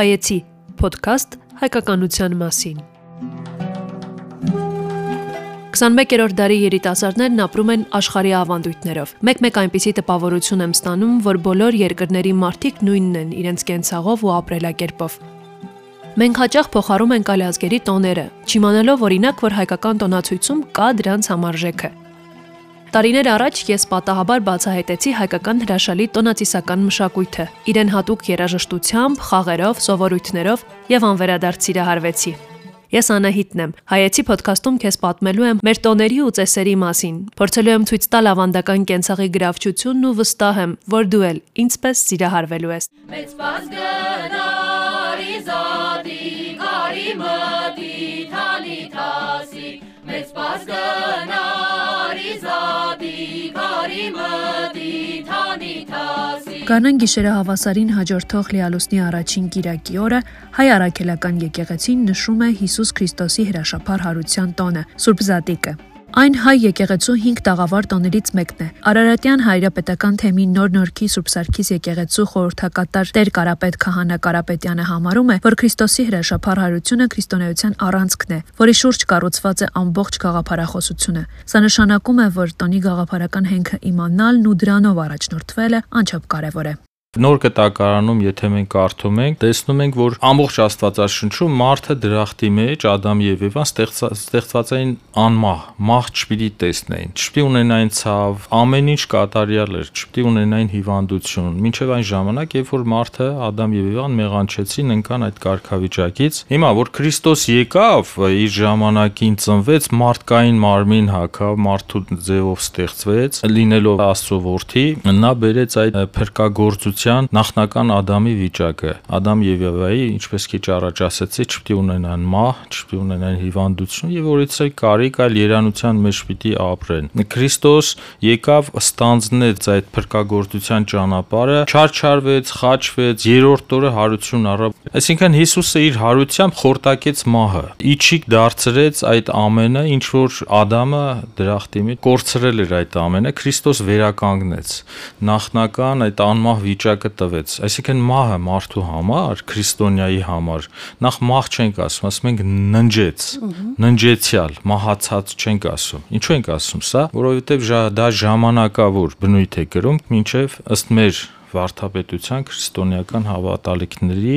Հայեցի ոդքասթ հայկականության մասին։ 21-րդ դարի երիտասարդներն ապրում են աշխարհի ավանդույթներով։ Մեկ-մեկ այնպիսի տպավորություն եմ ստանում, որ բոլոր երկրների մարդիկ նույնն են իրենց կենցաղով ու ապրելակերպով։ Մենք հաճախ փոխարում ենք այլազգերի տոները, չիմանալով օրինակ, որ հայկական տոնացույցում կա դրանց համարժեքը։ Տարիներ առաջ ես պատահաբար բացահայտեցի հայկական հրաշալի տոնացիսական մշակույթը։ Իրեն հատուկ երաժշտությամբ, խաղերով, սովորույթներով եւ անվերադարձ սիրահարվեցի։ Ես Անահիտն եմ։ Հայեցի ոդքասթում քեզ պատմելու եմ մեր տոների ու ծեսերի մասին։ Փորձելու եմ ցույց տալ ավանդական կենցաղի գրավչությունն ու վստահ եմ, որ դու էլ ինձպես սիրահարվելու ես։ Մեծ բաց գնարի զադի, կարի մտի, թանի թասի, մեծ բաց գնարի Կանան գիշերը հավասարին հաջորդող լիալուսնի առաջին Կիրակի օրը հայ արաքելական եկեղեցին նշում է Հիսուս Քրիստոսի հրաշափառ հարության տոնը՝ Սուրբ Զատիկը։ Այն հայ եկեղեցու 5 տաղավար տոներից մեկն է։ Արարատյան հայրապետական թեմի Նոր Նորքի Սուրբ Սարգիս եկեղեցու խորհրդակատար Տեր Կարապետ Քահանա Կարապետյանը համարում է, որ Քրիստոսի հրաշափառ հարությունը քրիստոնեության առանցքն է, որի շուրջ կառուցված է ամբողջ գաղափարախոսությունը։ Սա նշանակում է, որ տոնի գաղափարական հենքը իմանալն ու դրանով առաջնորդվելը անչափ կարևոր է։ Նոր կտակարանում, եթե մենք կարդում ենք, տեսնում ենք, որ ամբողջ Աստվածաշնչում մարդը դրախտի մեջ Ադամ եւ Եվան ստեղծված էին անմահ, մահ չպիտի տեսնեին, չպիտի ունենային ցավ, ամեն ինչ կատարյալ էր, չպիտի ունենային հիվանդություն։ Մինչև այն ժամանակ, երբ որ մարդը Ադամ եւ Եվան մեղանչեցին, ընկան այդ կարգավիճակից։ Հիմա որ Քրիստոս եկավ, իր ժամանակին ծնվեց, մարդկային մարմին հակավ, մարդու ձևով ստեղծվեց, լինելով Աստծո որդի, նա բերեց այդ փրկagorցություն բնության նախնական Ադամի վիճակը։ Ադամ եւ Եվայի, ինչպես քիչ առաջ ասացի, չպիտի ունենան մահ, չպիտի ունենան հիվանդություն եւ որից է կարիք այլ երանության մեջ պիտի ապրեն։ Քրիստոս եկավ ստանձնեց այդ փրկagorցության ճանապարհը, չարչարվեց, խաչվեց, երրորդ օրը հարություն առավ։ Այսինքն Հիսուսը իր հարությամբ խորտակեց մահը։ Իջիկ դարձրեց այդ ամենը, ինչ որ Ադամը դրախտի մեջ կորցրել էր այդ ամենը, Քրիստոս վերականգնեց։ Նախնական այդ անմահ վիճակը վիճակը տվեց։ Այսինքն մահը մարդու համար, քրիստոնյայի համար, նախ մահ չենք ասում, ասում ենք ննջեց, ննջեցյալ, մահացած չենք ասում։ Ինչու ենք ասում սա, որովհետև դա ժամանակավոր բնույթ է կրում, ինչև ըստ մեր վարդապետության քրիստոնեական հավատալիքների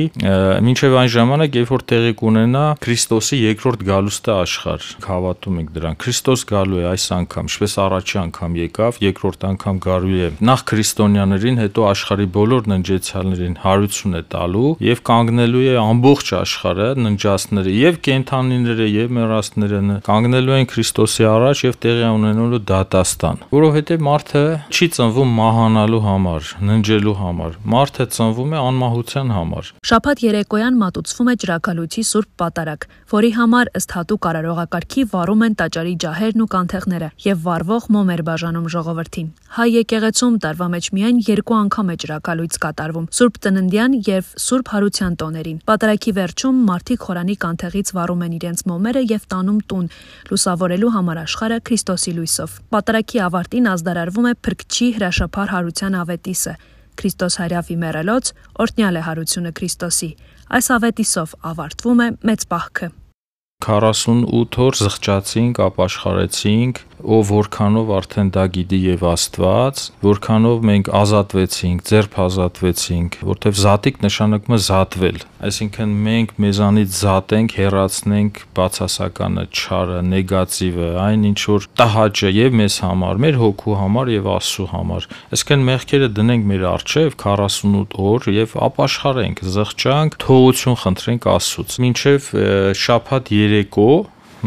մինչև այն ժամանակ, երբ որ տեղի կունենա Քրիստոսի երկրորդ գալուստը աշխարհ։ Հավատում ենք դրան։ Քրիստոս գալու է այս անգամ, ինչպես առաջի անգամ եկավ, երկրորդ անգամ գալու է նախ քրիստոնյաներին, հետո աշխարհի բոլոր ննջեցյալներին հարություն է տալու եւ կանգնելու է ամբողջ աշխարհը ննջածները եւ կենթանիները եւ մեռածները կանգնելու են Քրիստոսի առաջ եւ տեղի ունենալու դատաստան, որովհետեւ մարդը չի ծնվում մահանալու համար, ննջել ապրելու համար։ Մարդը ծնվում է անմահության համար։ Շաբաթ երեկոյան մատուցվում է Ճրակալույցի Սուրբ Պատարագ, որի համար ըստ հատուկ արարողակարգի վառում են տաճարի ջահերն ու կանթեղները եւ վառվող մոմ էր բաժանում ժողովրդին։ Հայ եկեղեցում տարվա մեջ միայն երկու անգամ է Ճրակալույց կատարվում՝ Սուրբ Ծննդյան եւ Սուրբ Հարության տոներին։ Պատարագի վերջում մարդիկ խորանի կանթեղից վառում են իրենց մոմերը եւ տանում տուն, լուսավորելու համար աշխարհը Քրիստոսի լույսով։ Պատարագի ավարտին ազդարարվում է Փրկչի հրաշափառ հարության ավետիսը, Քրիստոս հարյավի մեռելոց օրհնյալ է հարությունը Քրիստոսի։ Այս ավետիսով ավարտվում է մեծ պահքը։ 48 օր զղջացինք, ապաշխարեցինք, ով որքանով արդեն դա գիտի եւ Աստված, որքանով մենք ազատվեցինք, ձերբ ազատվեցինք, որտեվ զատիկ նշանակում է զատվել։ Այսինքն մենք մեզանից զատենք, հերացնենք բացասականը, չարը, նեգատիվը, այն ինչ որ տհաճը եւ մեզ համար, մեր հոգու համար եւ Աստծո համար։ Այսինքն մեղքերը դնենք մեր առջև 48 օր եւ ապաշխարենք, զղջանք, թողություն խնդրենք Աստծուց։ Մինչեւ շաբաթ երեկո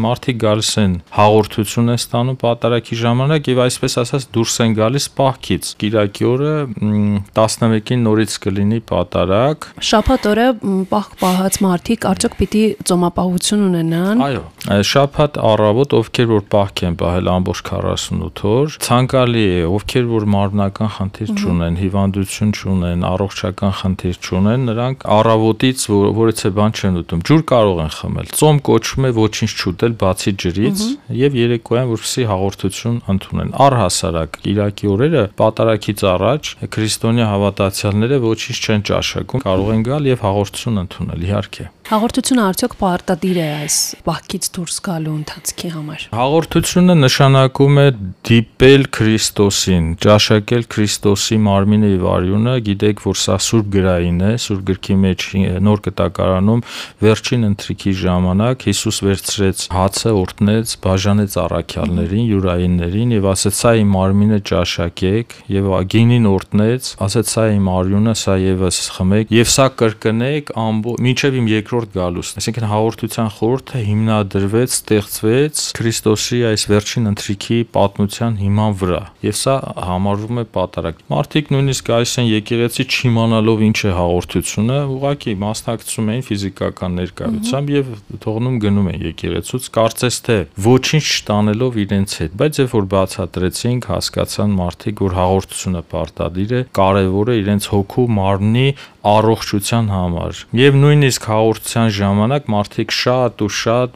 մարդիկ գալիս են հաղորդություն են ստանում պատարակի ժամանակ եւ այսպես ասած դուրս են գալիս պահքից։ Կիրակի օրը 11-ին նորից կլինի պատարակ։ Շաբաթ օրը պահք պահած մարդիկ արդյոք պիտի ծոմապահություն ունենան։ Այո, շաբաթ առավոտ ովքեր որ պահք են պահել ամբողջ 48 օր, ցանկալի է, ովքեր որ մարմնական խնդիր չունեն, հիվանդություն չունեն, առողջական խնդիր չունեն, նրանք առավոտից որից է բան չեն ուտում, ջուր կարող են խմել։ Ծոմ կոչվում է ոչինչ չուտել նստել բացի ջրից եւ երեկոյան որպեսի հաղորդություն ընդունեն։ Առհասարակ Կիրակի օրերը պատարակից առաջ քրիստոնյա հավատացյալները ոչինչ չեն ճաշակում, կարող են գալ եւ հաղորդություն ընդունել, իհարկե։ Հաղորդությունը արդյոք պարտադիր է այս բախքից դուրս գալու ընթացքի համար։ Հաղորդությունը նշանակում է դիպել Քրիստոսին, ճաշակել Քրիստոսի մարմինը եւ արյունը, գիտեք, որ սա Սուրբ գրային է, Սուրբ գրքի մեջ նոր կտակարանում վերջին ընթրիքի ժամանակ Հիսուս վերցրեց հացը, օրտնեց, բաժանեց առաքյալներին, յուրայիններին եւ ասեց՝ «Սա իմ մարմինը ճաշակեք» եւ գինին օրտնեց, ասեց՝ «Սա իմ արյունը, սա եւս խմեք» եւ սա կրկնեք ամբողջ մինչեւ իմ երկրորդ երկրորդ գալուստն, այսինքն հաղորդության խորհուրդը հիմնադրվեց, ստեղծվեց Քրիստոսի այս վերջին ընթրիքի պատմության հիման վրա, եւ սա համարվում է պատարակ։ Մարդիկ նույնիսկ գալիս են եկեղեցի չիմանալով ինչ է հաղորդությունը, ուղղակի մասնակցում էին ֆիզիկական ներկայությամբ եւ թողնում գնում են եկեղեցուց, կարծես թե ոչինչ չտանելով իրենց հետ, բայց երբ որ բացատրեցինք, հասկացան մարդիկ, որ հաղորդությունը պարտադիր է, կարևոր է իրենց հոգու մարմնի առողջության համար։ Եվ նույնիսկ հաղորդության ժամանակ մարդիկ շատ ու շատ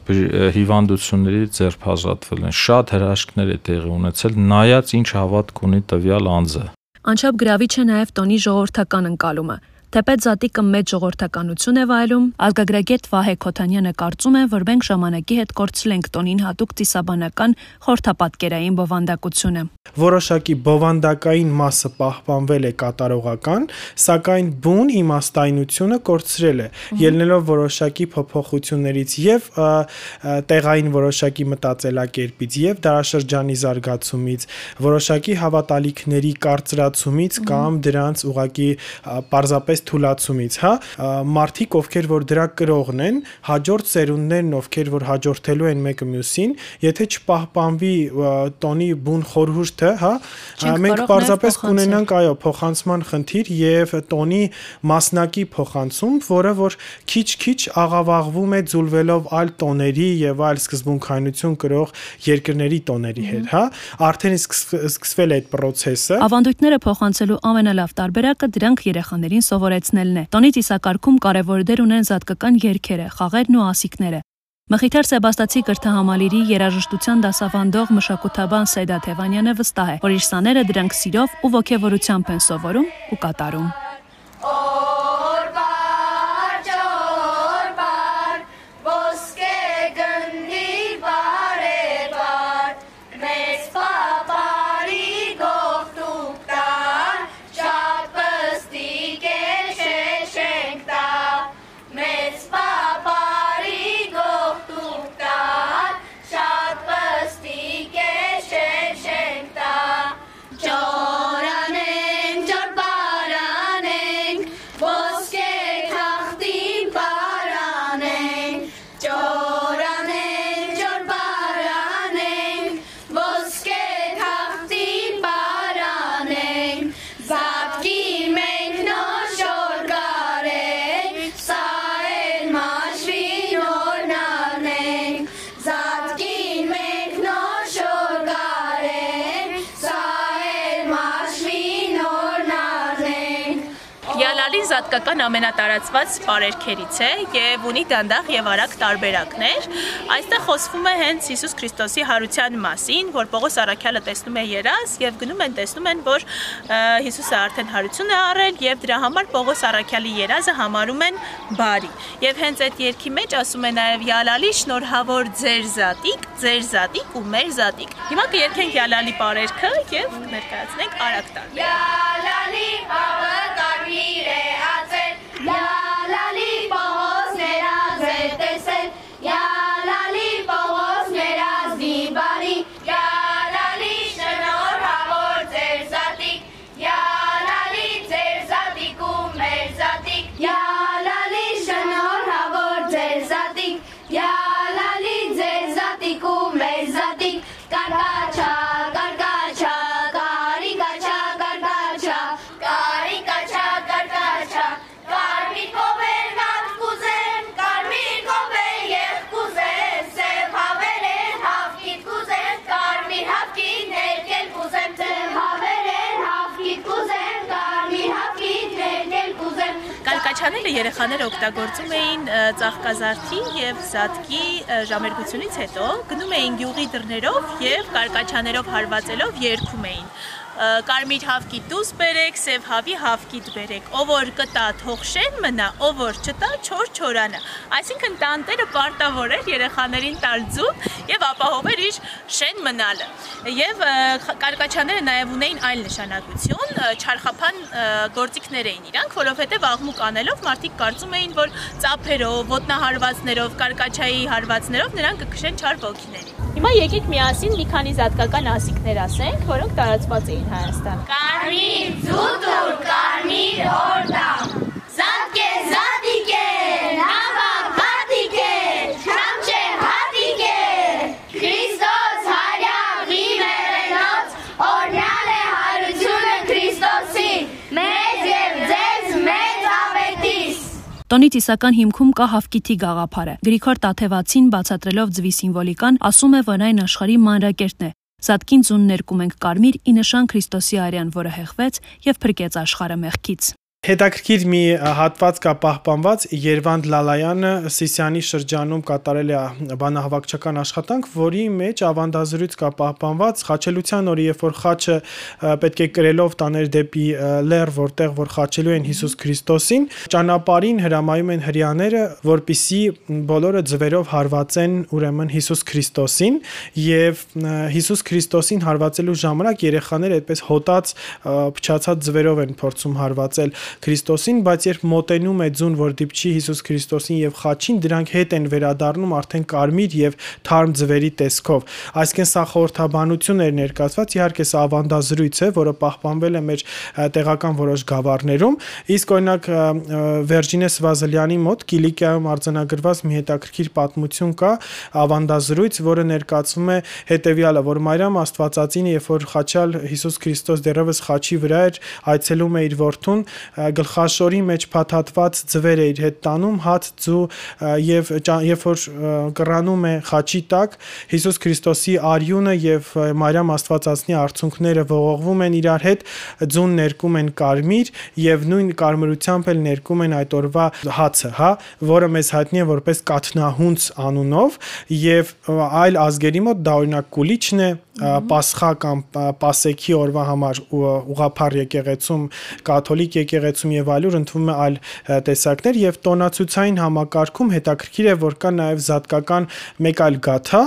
հիվանդություններից ձերբազատվել են, շատ հրաշքներ է տեղի ունեցել, նայած ինչ հավատք ունի տվյալ անձը։ Անչափ գրավիչ է նաև տոնի ժողովրդական ընկալումը։ Թեպետ Զատիկը մեծ ժողովրդականություն է վայելում, ազգագրագետ Վահե Քոթանյանը կարծում է, որ մենք ժամանակի հետ կորցրել ենք տոնին հատուկ ծիսաբանական խորթապատկերային բովանդակությունը։ Որոշակի բովանդակային մասը պահպանվել է կատարողական, սակայն բուն իմաստայնությունը կորցրել է, ելնելով որոշակի փոփոխություններից եւ տեղային որոշակի մտածելակերպից եւ դարաշրջանի զարգացումից, որոշակի հավատալիքների կարծրացումից կամ դրանց ուղակի պարզապես թուլացումից, հա, մարդիկ, ովքեր որ դրա կրողն են, հաջորդ սերունդներն, ովքեր որ հաջորդելու են մեկը մյուսին, եթե չպահպանվի տոնի բուն խորհուրդը, հա, մենք պարզապես կունենանք, այո, փոխանցման խնդիր եւ տոնի մասնակի փոխանցում, որը որ քիչ-քիչ աղավաղվում է ձուլվելով այլ տոների եւ այլ սկզբունքայնություն կրող երկրների տոների հետ, հա, արդեն սկսվել է այդ process-ը։ Ավանդույթները փոխանցելու ամենալավ տարբերակը դրանք երեխաներին սովորեցնելն է։ Տոնի ծիսակարգում կարևոր դեր ունեն զատկական երգերը, խաղերն ու ասիկները։ Մխիթար Սեբաստացի կրթահամալիրի երաժշտության դասավանդող մշակութաբան Սեդա Թևանյանը վստահ է, որ իր սաները դրանք սիրով ու ողջավորությամբ են սովորում ու կատարում։ զատկական ամենատարածված բարերքերից է եւ ունի դանդաղ եւ արագ տարբերակներ։ Այստեղ խոսվում է հենց Հիսուս Քրիստոսի հարության մասին, որ Պողոս Արաքյալը տեսնում է երաս եւ գնում են տեսնում են, որ Հիսուսը արդեն հարություն է առել եւ դրա համար Պողոս Արաքյալի երազը համարում են բարի։ Եվ հենց այդ երկի մեջ ասում է նաեւ Յալալի շնորհավոր ձեր զատիկ, ձեր զատիկ ու մեր զատիկ։ Հիմա կերքենք Յալալի բարերքը եւ ներկայացնենք արագ տան։ Յալալի բավը կարմիր է երեխաները օգտագործում էին ծաղկազարդի եւ զատկի ժամերգությունից հետո գնում էին գյուղի դռներով եւ կարկաչաներով հարվածելով երգում էին կարմիր հավկի դուս բերեք, սև հավի հավկիտ բերեք։ Ով որ կտա թող շեն մնա, ով որ չտա չոր չորանը։ Այսինքն տանտերը պարտավոր էր երեխաներին տալ ձուն եւ ապահոver իր շեն մնալը։ Եվ կարկաչաները նաեւ ունեին այլ նշանակություն, չարխափան գործիքներ էին իրանք, որովհետեւ աղմուկ անելով մարդիկ կարծում էին, որ ծափերով, ոտնահարվածներով, կարկաչայի հարվածներով նրանք կքշեն չար ոգիների։ Հիմա եկեք միասին մի քանի զատկական ասիկներ ասենք, որոնք տարածված էին Հայաստանում։ Կարմիր ձուտուր, կարմիր օրդամ, զատկե զատիկե, Տոնի ծիսական հիմքում կա հավկիթի գաղափարը։ Գրիգոր Տաթևացին բացատրելով ձվի սիմվոլիկան, ասում է, որ այն աշխարհի մանրակերտն է։ Զատկին ծուն ներկում ենք կարմիր՝ ի նշան Քրիստոսի արյան, որը հեղվեց եւ փրկեց աշխարհը մեղքից։ Հետաքրքիր մի հատված կա պահպանված. Երվանդ Լալայանը Սիսյանի շրջանում կատարել է բանահավաքչական աշխատանք, որի մեջ ավանդազրույց կա պահպանված. Խաչելության օրը, երբ որ խաչը պետք է կրելով տաներ դեպի լեռ, որտեղ որ խաչելու են Հիսուս Քրիստոսին, ճանապարհին հրամայում են հрьяաները, որպիսի բոլորը ձվերով հարվածեն ուրեմն Հիսուս Քրիստոսին եւ Հիսուս Քրիստոսին հարվածելու ժամանակ երեխաները այդպես հոտած փչացած ձվերով են փորձում հարվածել Քրիստոսին, բայց երբ մոտենում է ձուն, որ դիպչի Հիսուս Քրիստոսին եւ խաչին, դրանք հետ են վերադառնում արդեն կարմիր եւ թարմ ձվերի տեսքով։ Այսինքն սա խորհրդաբանություն էր ներկայացված, իհարկե սա ավանդազրույց է, որը պահպանվել է մեր տեղական որոշ գավառներում, իսկ օրինակ Վերջինե Սվազելյանի մոտ Կիլիկիայում արձանագրված մի հետաքրքիր պատմություն կա, ավանդազրույց, որը ներկայացվում է հետեւյալը, որ Մարիամ Աստվածածինը, երբ որ խաչալ Հիսուս Քրիստոս դեռևս խաչի վրա էր, այցելում է իր որդուն, գլխաշորի մեջ փաթաթված ձվեր է իր հետ տանում հաց ձու եւ երբ որ կռանում է խաչի տակ Հիսուս Քրիստոսի արյունը եւ Մարիամ Աստվածածնի արցունքները ողողվում են իրար հետ ձուն ներկում են կարմիր եւ նույն կարմրությամբ էլ ներկում են այդ օրվա հացը, հա, որը մեզ հայտնի է որպես կաթնահունց անունով եւ այլ ազգերի մոտ դա օրինակ կուլիչն է, Պասխա կամ Պասեքի օրվա համար ուղափառ եկեղեցում կաթոլիկ եկեղեցում եւ այլուր ընդվում է այլ տեսակներ եւ տոնացուցային համակարգում հետաքրքիր է որ կա նաեւ զատկական մեկ այլ գաթա,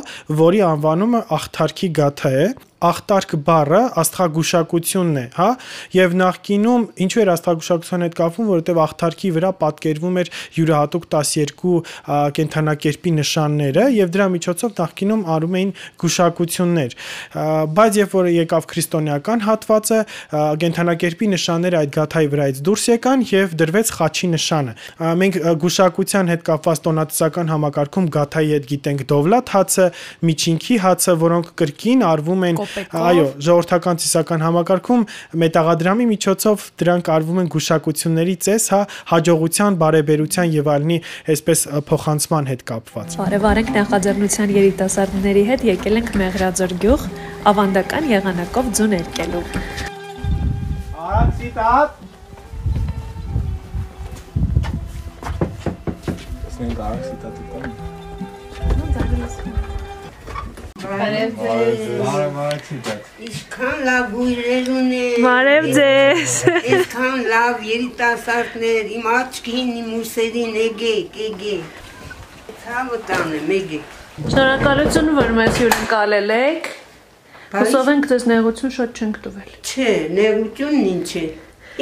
որի անվանումը աղթարքի գաթա է ախտարք բառը աստղագուշակությունն է, հա, եւ նախկինում ինչու էր աստղագուշակության հետ կապվում, որովհետեւ ախտարքի վրա պատկերվում էր յուրահատուկ 12 կենթանակերպի նշանները եւ դրա միջոցով նախկինում արում էին գուշակություններ։ Բայց երբ որ եկավ քրիստոնեական հատվածը, կենթանակերպի նշանները այդ գաթայի վրայից դուրս եկան եւ դրվեց խաչի նշանը։ Մենք գուշակության հետ կապված տոնատիսական համակարգում գաթայի հետ գիտենք դովլատ հացը, միջինքի հացը, որոնք կրկին արվում են այո, ժողովրդական ծիսական համակարգում մետաղադրամի միջոցով դրանք արվում են գուշակությունների ծես, հա, հաջողության, բարեբերության եւ այլնի այսպես փոխանցման հետ կապված։ Բարևարենք նախաձեռնության երիտասարդների հետ եկել ենք Մեղրաձոր գյուղ ավանդական եղանակով ձուն երկելու։ Արացի տատ Տեսնենք արացի տատը կան։ Բարև ձեզ։ Բարև բարեցի տատ։ Ինչքան լավ գույրեր ունեն։ Բարև ձեզ։ Ինչքան լավ երիտասարդներ, իմ աչքին, իմ ուսերին եկեք, եկեք։ Ցավը տանեմ, եկեք։ Շնորհակալություն, որ մեզ հյուրընկալել եք։ Հուսով ենք ձեզ նեղություն շատ չենք տվել։ Չէ, նեղությունն ինչ է։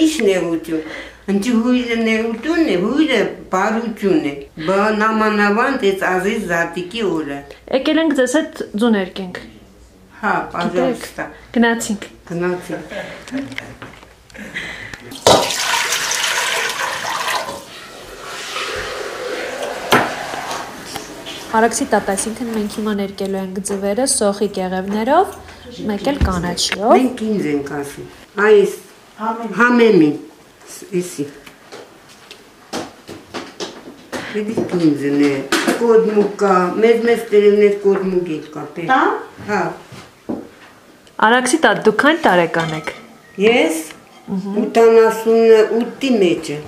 Ինչ նեղություն։ Ընդ հույրը ներություն է, հույրը բարություն է։ Բանամանավանդ էս ազիզ զատիկի օրը։ Եկել ենք ձեզ հետ ձուներկենք։ Հա, պաժալստա։ Գնացինք։ Գնացինք։ Արաքսի տատ, այսինքն մենք հիմա ներկելու ենք ձվերը սոխի կեղևներով, մեկ էլ կանաչիով։ Մենք ինձ ենք ասում։ Այս համեմին։ Էսի։ Դե ինձն է։ Կոդմուկա, մեծ մեծ տերևներ կոդմուկ է կապել։ Հա։ Հա։ Արաքսի տատ, դուք քան տարեկան եք։ Ես 88-ի մեջ եմ։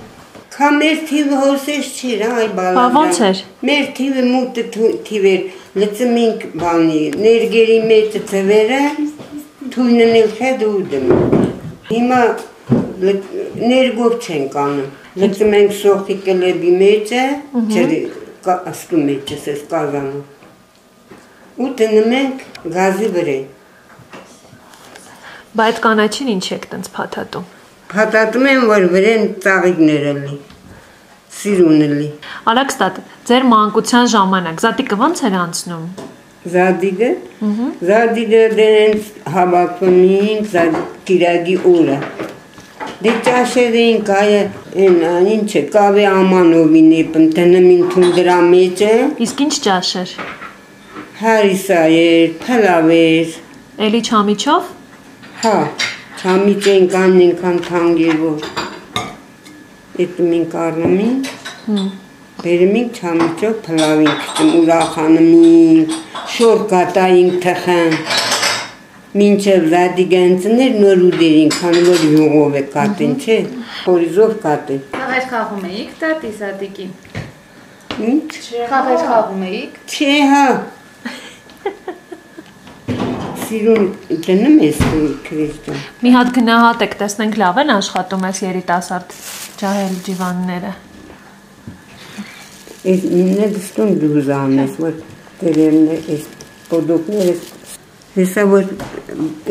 Քա մեր թիվը հոսես չէր, այ բալա։ Բա ո՞նց էր։ Մեր թիվը մուտը թիվ էր, լծմինք բանի, ներգերի մեծը ծվերը, թույնն էլ հետ ու դմ։ Հիմա ներգով չենք անում։ Լծում ենք սոխի կլեբի մեջը, ջրի աստու մեջը, սես կազանը։ Ու դնում ենք գազի վրա։ Բայց կանաչին ինչ եք տենց փաթաթում։ Փաթաթում եմ, որ վրան ծաղիկները լի։ Սիրունը լի։ Ալեքստատ, ձեր մանկության ժամանակ զատիկը ո՞նց էր անցնում։ Զադիգը։ Զադիգը դեն հավաքվում էինք զադիրագի օրը։ Դե ճաշեր էին կայը այն ինչը կավե ամանովին է պնտնում ին թունդրա մեջը Իսկ ինչ ճաշ էր։ հարիսա էր փլավեր Էլի չամիչով։ հա չամիջ են կան ինքան թանգեր որ այդ մին կարնամին Բերմին չամիջով փլավին քիչում ուրախանում շոր կատային թխան Մինչև զադիգանցներ նոր ուդերին, քան որ յուղով է կատին, չէ, խորիզով կատին։ Խաղեր խաղում էիք տատի սատիկի։ Ինչ։ Խաղեր խաղում էիք։ Չէ, հա։ Սիրուն դնում ես քրիստոն։ Մի հատ գնահատեք, տեսնենք լավ են աշխատում այս երիտասարդ ջահել ջիվանները։ Այս ինը դստուն դուզան ես, որ դերերն այս պոդոկները հեսա որ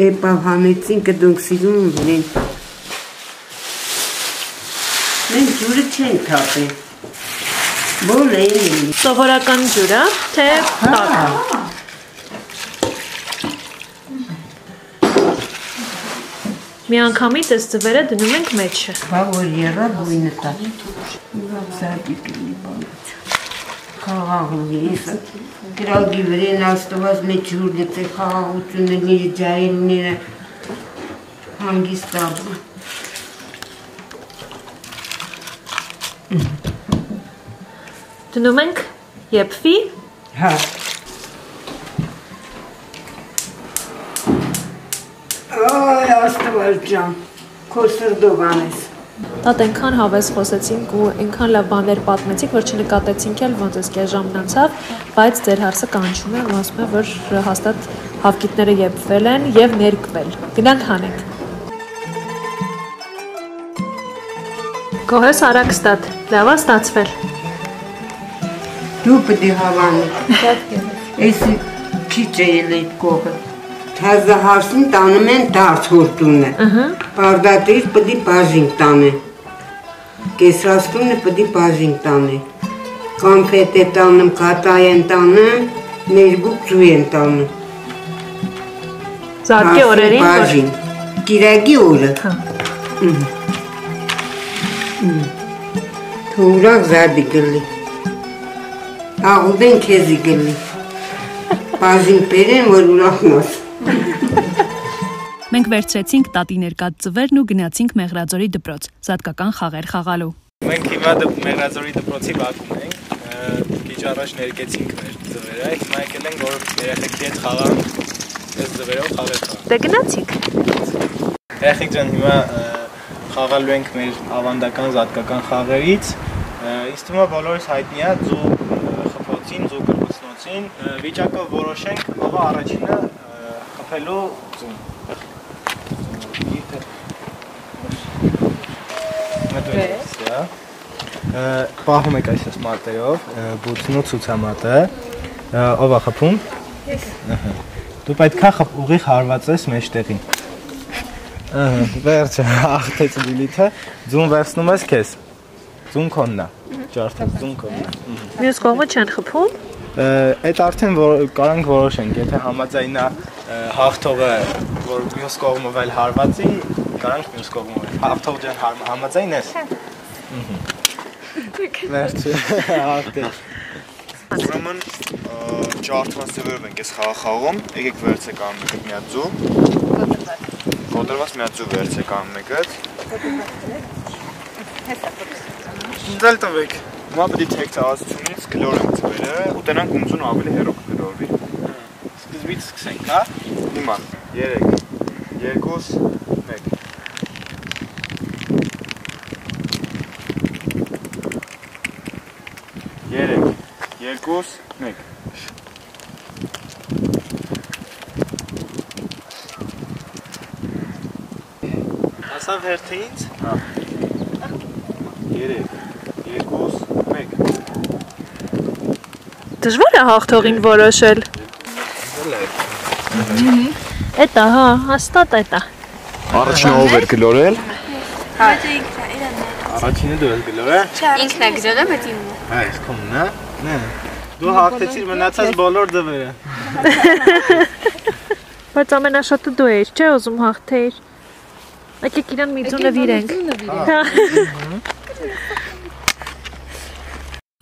էպավ հանեցին կդոնք սիրուն վրեն։ Մենք ջուրը չենք թափել։ Բոլ էին։ Սովորական ջուրը, թե տաք։ Մի անգամից այս ծվերը դնում ենք մեջը։ Բա որ եղա բույնը տա։ Զադիկի բանից։ Խաղաղուի ես գրագի վրեն աստված մեջ ջուր գծե խաղաղությունը լի ջայլները հանգիստ ապա։ Դնում ենք եփվի, Հա։ Այ աստված ջան, քո սրդով անես։ Տատ այնքան հավես խոսեցինք ու այնքան լավ բաներ պատմեցինք, որ չնկատեցինք էլ ոնց էս կես ժամ մնացավ, բայց ձեր հարցը կանչում է ու ասում է, որ հաստատ հավկիտները եփվել են եւ ներկվել։ Գնանք հանենք։ Գոհես Արաքստատ, լավ է ստացվել։ Դու պետք է հավանի։ Էս քիչ է այդ կողը։ Թազահարսին տանում են դարձ հորտունը։ Ահա։ Բարդատից պետք է բաժին տանը։ Կեսրաստունը պետք է բաժին տանը։ Կոնֆետ է տանում, կատայ են տանում, ներգուկ ծու են տանում։ Հարսին օրերին բաժին։ Կիրակի օրը։ Հա։ Թուրակ զադի գլի։ Աղուդեն քեզի գլի։ Բաժին բերեն, որ ուրախնոս։ մենք վերցրեցինք տատի ներկա ծվերն ու գնացինք Մեղրաձորի դպրոց, զատկական խաղեր խաղալու։ Մենք հիմա Մեղրաձորի դպրոցի բակում ենք։ Քիչ առաջ ներկեցինք մեր ձվերը, հիմա եկել ենք որ երեխեքի հետ խաղան։ Այս ձվերով խաղեր խաղան։ Դե գնացինք։ Երեխեք ջան, հիմա խաղալու ենք մեր ավանդական զատկական խաղերից։ Ինձ թվում է բոլորս հայտնի է ձու խփոցին, ձու կրկոցնոցին։ Ը, Վիճակը որոշենք, ով է առաջինը խփելու ձուն։ Ը, Պահում եք այսպես մատերով, ը, բուցնու ցուցամատը։ Ով է խփում։ Ահա։ Դու պետքա խփ ուղիղ հարված ես մեջտեղին։ Ահա, վերջը ախտեց Լիլիթը, ձուն վերցնում ես քեզ։ Ձուն քոնն է։ Ջարդը ձուն քոնն է։ Մյուս կողմը չեն խփում։ Այդ արդեն որ կարանք որոշենք, եթե համաձայնա հաղթողը, որ մյուս կողմով էլ հարվածի, կարանք մյուս կողմով։ Հաղթող ջան համ- համաձայն ես։ Ահա։ Վերջը հաղթեց։ Ուրեմն ջարդված ձևերով ենք այս խաղը խաղում։ Եկեք վերցեք ան մեկը մի հատ ձու։ Կոտրված մի հատ ձու վերցեք ան մեկը։ Դել տվեք։ Հիմա պետք է թեք ցածությունից գլորենք ձվերը ու տնանք ում ձուն ավելի հեռու թվից սկսենք, հա? Հիմա 3 2 1 3 2 1 Հասավ հերթը ինձ։ Հա։ 3 2 1 Դժվար է հաղթողին որոշել։ Էտա, հա, հաստատ էտա։ Առաջինը ով էր գլորել Առաջինը դու ես գլորը։ Ինքն է գրել, բայց իմն է։ Հա, ես քումն է։ Նե։ Դու հաղթեցիր մնացած բոլոր դվերը։ Բայց ամենաշատը դու ես, չէ՞ ուզում հաղթեիր։ Եկեք իրան միծունը վիրենք։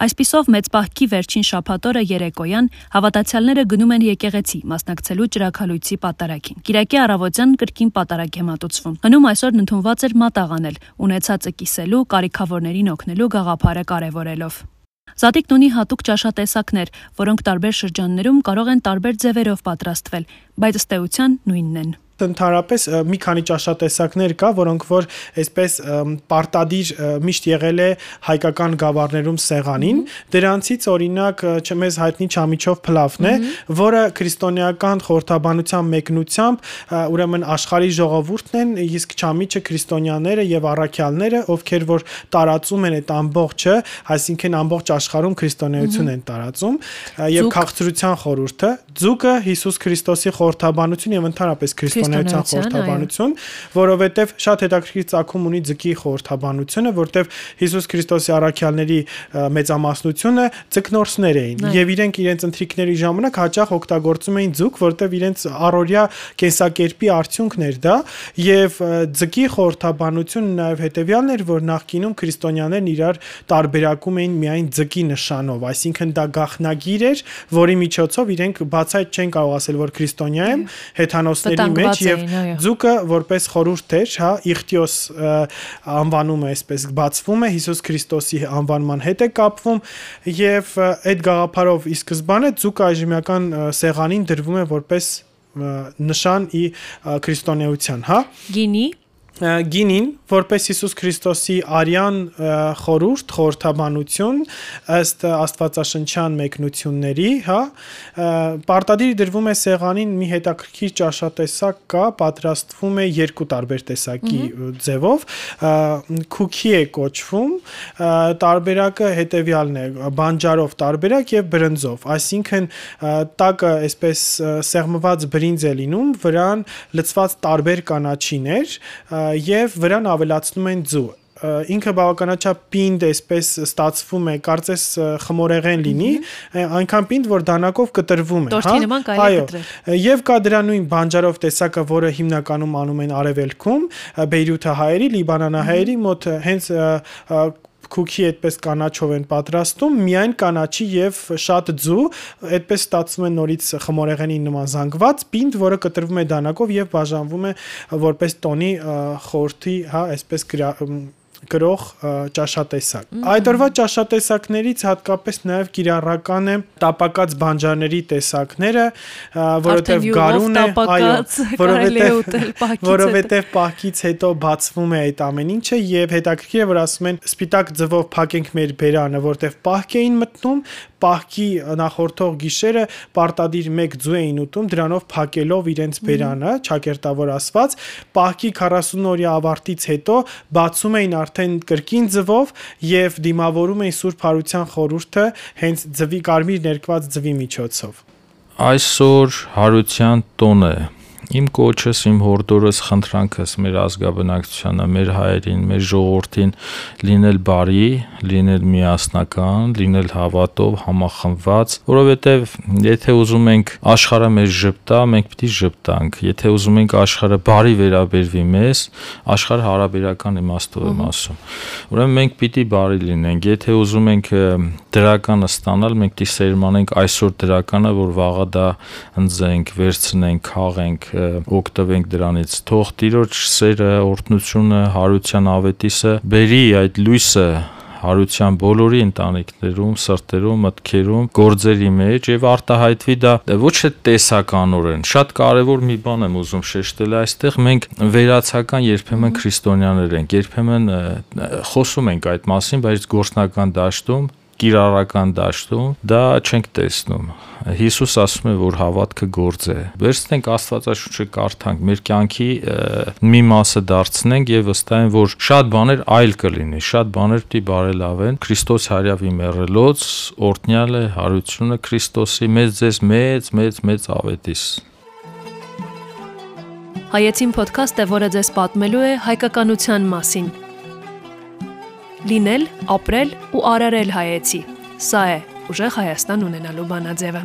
Այսպիսով մեծ պահքի վերջին շաբաթօրը երեկոյան հավատացյալները գնում են եկեղեցի մասնակցելու ճրակալույցի պատարագին։ Կիրակի առավոտյան կրկին պատարագ է մատուցվում։ Հնում այսօր ընդունված էր մատաղանել, ունեցածը կիսելու, կարիքավորներին օգնելու գաղափարը կարևորելով։ Զատիկն ունի հատուկ ճաշատեսակներ, որոնք տարբեր շրջաններում կարող են տարբեր ձևերով պատրաստվել, բայց ըստ էության նույնն են։ ընդհանրապես մի քանի ճաշատեսակներ կա, որոնք որ այսպես պարտադիր միշտ եղել է հայկական գավառներում սեղանին։ Դրանցից օրինակ չմեզ հայտնի չամիչով փլավն է, որը քրիստոնեական խորհրդաբանության մեկնությամբ ուրեմն աշխարհի ժողովուրդն են, իսկ չամիչը քրիստոնյաները եւ առաքյալները, ովքեր որ տարածում են այդ ամբողջը, այսինքն ամբողջ աշխարհում քրիստոնեություն են տարածում եւ քաղցրության խորհուրդը, ձուկը Հիսուս Քրիստոսի խորհրդաբանություն եւ ընդհանրապես քրիստոնեության Քրիստոնեության, խորհրդաբանություն, որովհետեւ շատ հետաքրքիր ցակում ունի ձգի խորհրդաբանությունը, որտեւ Հիսուս Քրիստոսի առաքյալների մեծամասնությունը ձկնորսներ էին եւ իրենք իրենց ընթրիքների ժամանակ հաճախ օգտագործում էին ձուկ, որտեւ իրենց առօրյա կենսակերպի արդյունքն էր դա եւ ը, ձգի խորհրդաբանությունը նաեւ հետեւյալն էր, որ նախկինում քրիստոնյաներն իրար տարբերակում էին միայն ձգի նշանով, այսինքն դա գախնագիր էր, որի միջոցով իրենք բացայտ չեն կարող ասել, որ քրիստոնյա եմ, հեթանոսների մեջ Վտանգված եւ ձուկը որպես խորհուրդ էր, հա, Իղտիոս ը, անվանումը այսպես բացվում է Հիսուս Քրիստոսի անվանման հետ է կապվում եւ այդ գաղափարով ի սկզբանե ձուկը այժմյական ը, սեղանին դրվում է որպես նշան ի քրիստոնեության, հա Գինի, գինին որպես Հիսուս Քրիստոսի արյան խորուրդ խորհրդաբանություն ըստ Աստվածաշնչյան մեկնությունների, հա, պարտադիր դրվում է սեղանին մի հետաքրքիր ճաշատեսակ կա, պատրաստվում է երկու տարբեր տեսակի ձևով, քուքի է կոչվում, տարբերակը հետեւյալն է՝ բանջարով տարբերակ եւ բրնձով, այսինքն տակը այսպես սեղմված բրինձ է լինում, վրան լցված տարբեր կանաչիներ եւ վրան ավելացնում են ձու ինքը բավականաչափ պինդ էսպես ստացվում է, կարծես խմորեղեն լինի, այնքան պինդ, որ դանակով կտրվում է, է Այո, Եվ կա դրա նույն բանջարով տեսակը, որը հիմնականում անում են արևելքում, Բեյրութը հայերի, Լիբանանահայերի մոտ հենց քուքի այդպես կանաչով են պատրաստում, միայն կանաչի եւ շատ ձու, այդպես ստացվում է նորից խմորեղենի նման զանգված պինդ, որը կտրվում է դանակով եւ բաժանվում է որպես տոնի խորթի, հա, այսպես գրող ճաշատեսակ։ Այդ օրվա ճաշատեսակներից հատկապես նաև կիրառական է տապակած բանջարների տեսակները, որովհետև գարուն է, ուտել որովհետև որովհետև պահքից հետո բացվում է այդ ամեն ինչը եւ հետաքրքիր է որ ասում են սպիտակ ձվով փակենք մեր բերանը, որովհետև պահք էին մտնում, պահքի նախորդող գիշերը պարտադիր 1 ձու էին ուտում, դրանով փակելով իրենց բերանը, ճակերտավոր ասված, պահքի 40 օրյա ավարտից հետո բացում էին արդեն կրկին ձվով եւ դիմավորում էին Սուրբ Հարության խորհուրդը հենց ձվի կարմիր ներկված ձվի միջոցով։ Այսօր հարության տոն է։ Իմ կոչս, իմ հորդորս, խնդրանքս մեր ազգաբնակչությանը, մեր հայերին, մեր ժողովրդին լինել բարի, լինել միասնական, լինել հավատով, համախմբված, որովհետև եթե ուզում ենք աշխարհը մեզ ճպտա, մենք պիտի ճպտանք։ Եթե ուզում ենք աշխարհը բարի վերաբերվի մեզ, աշխարհը հարաբերական իմաստով եմ ասում։ Ուրեմն մենք պիտի բարի լինենք։ Եթե ուզում ենք դրականը ստանալ, մենք պիտի սերմանենք այսօր դրականը, որ վաղը դա ընձենք, վերցնենք, քաղենք, օգտվենք դրանից։ Թող Տիրոջ սերը, օրհնությունը, հարության ավետիսը բերի այդ լույսը հարության բոլորի ընտանիքներում, սրտերում, մտքերում, գործերի մեջ եւ արտահայտվի դա ոչ թե տեսականորեն։ Շատ կարեւոր մի բան եմ ուզում շեշտել այստեղ մենք վերացական երբեմն քրիստոնյաներ ենք, երբեմն խոսում ենք այդ մասին, բայց գործնական դաշտում կիրառական դաշտում դա չենք տեսնում։ Հիսուս ասում է, որ հավատքը գործ է։ Վերցնենք Աստվածաշունչը կարդանք, մեր կյանքի մի մասը դարձնենք եւ վստահ եմ, որ շատ բաներ այլ կլինի, շատ բաներ պիտի բարելավեն։ Քրիստոս հարյավի մեռելոց օրտնյալ է հարությունը Քրիստոսի մեծ ձեզ մեծ մեծ մեծ ավետիս։ Հայեցին ոդքասթը, որը ձեզ պատմելու է հայկականության մասին։ Լինել, ապրել ու արարել հայեցի։ Սա է ուժեղ Հայաստան ունենալու բանաձևը։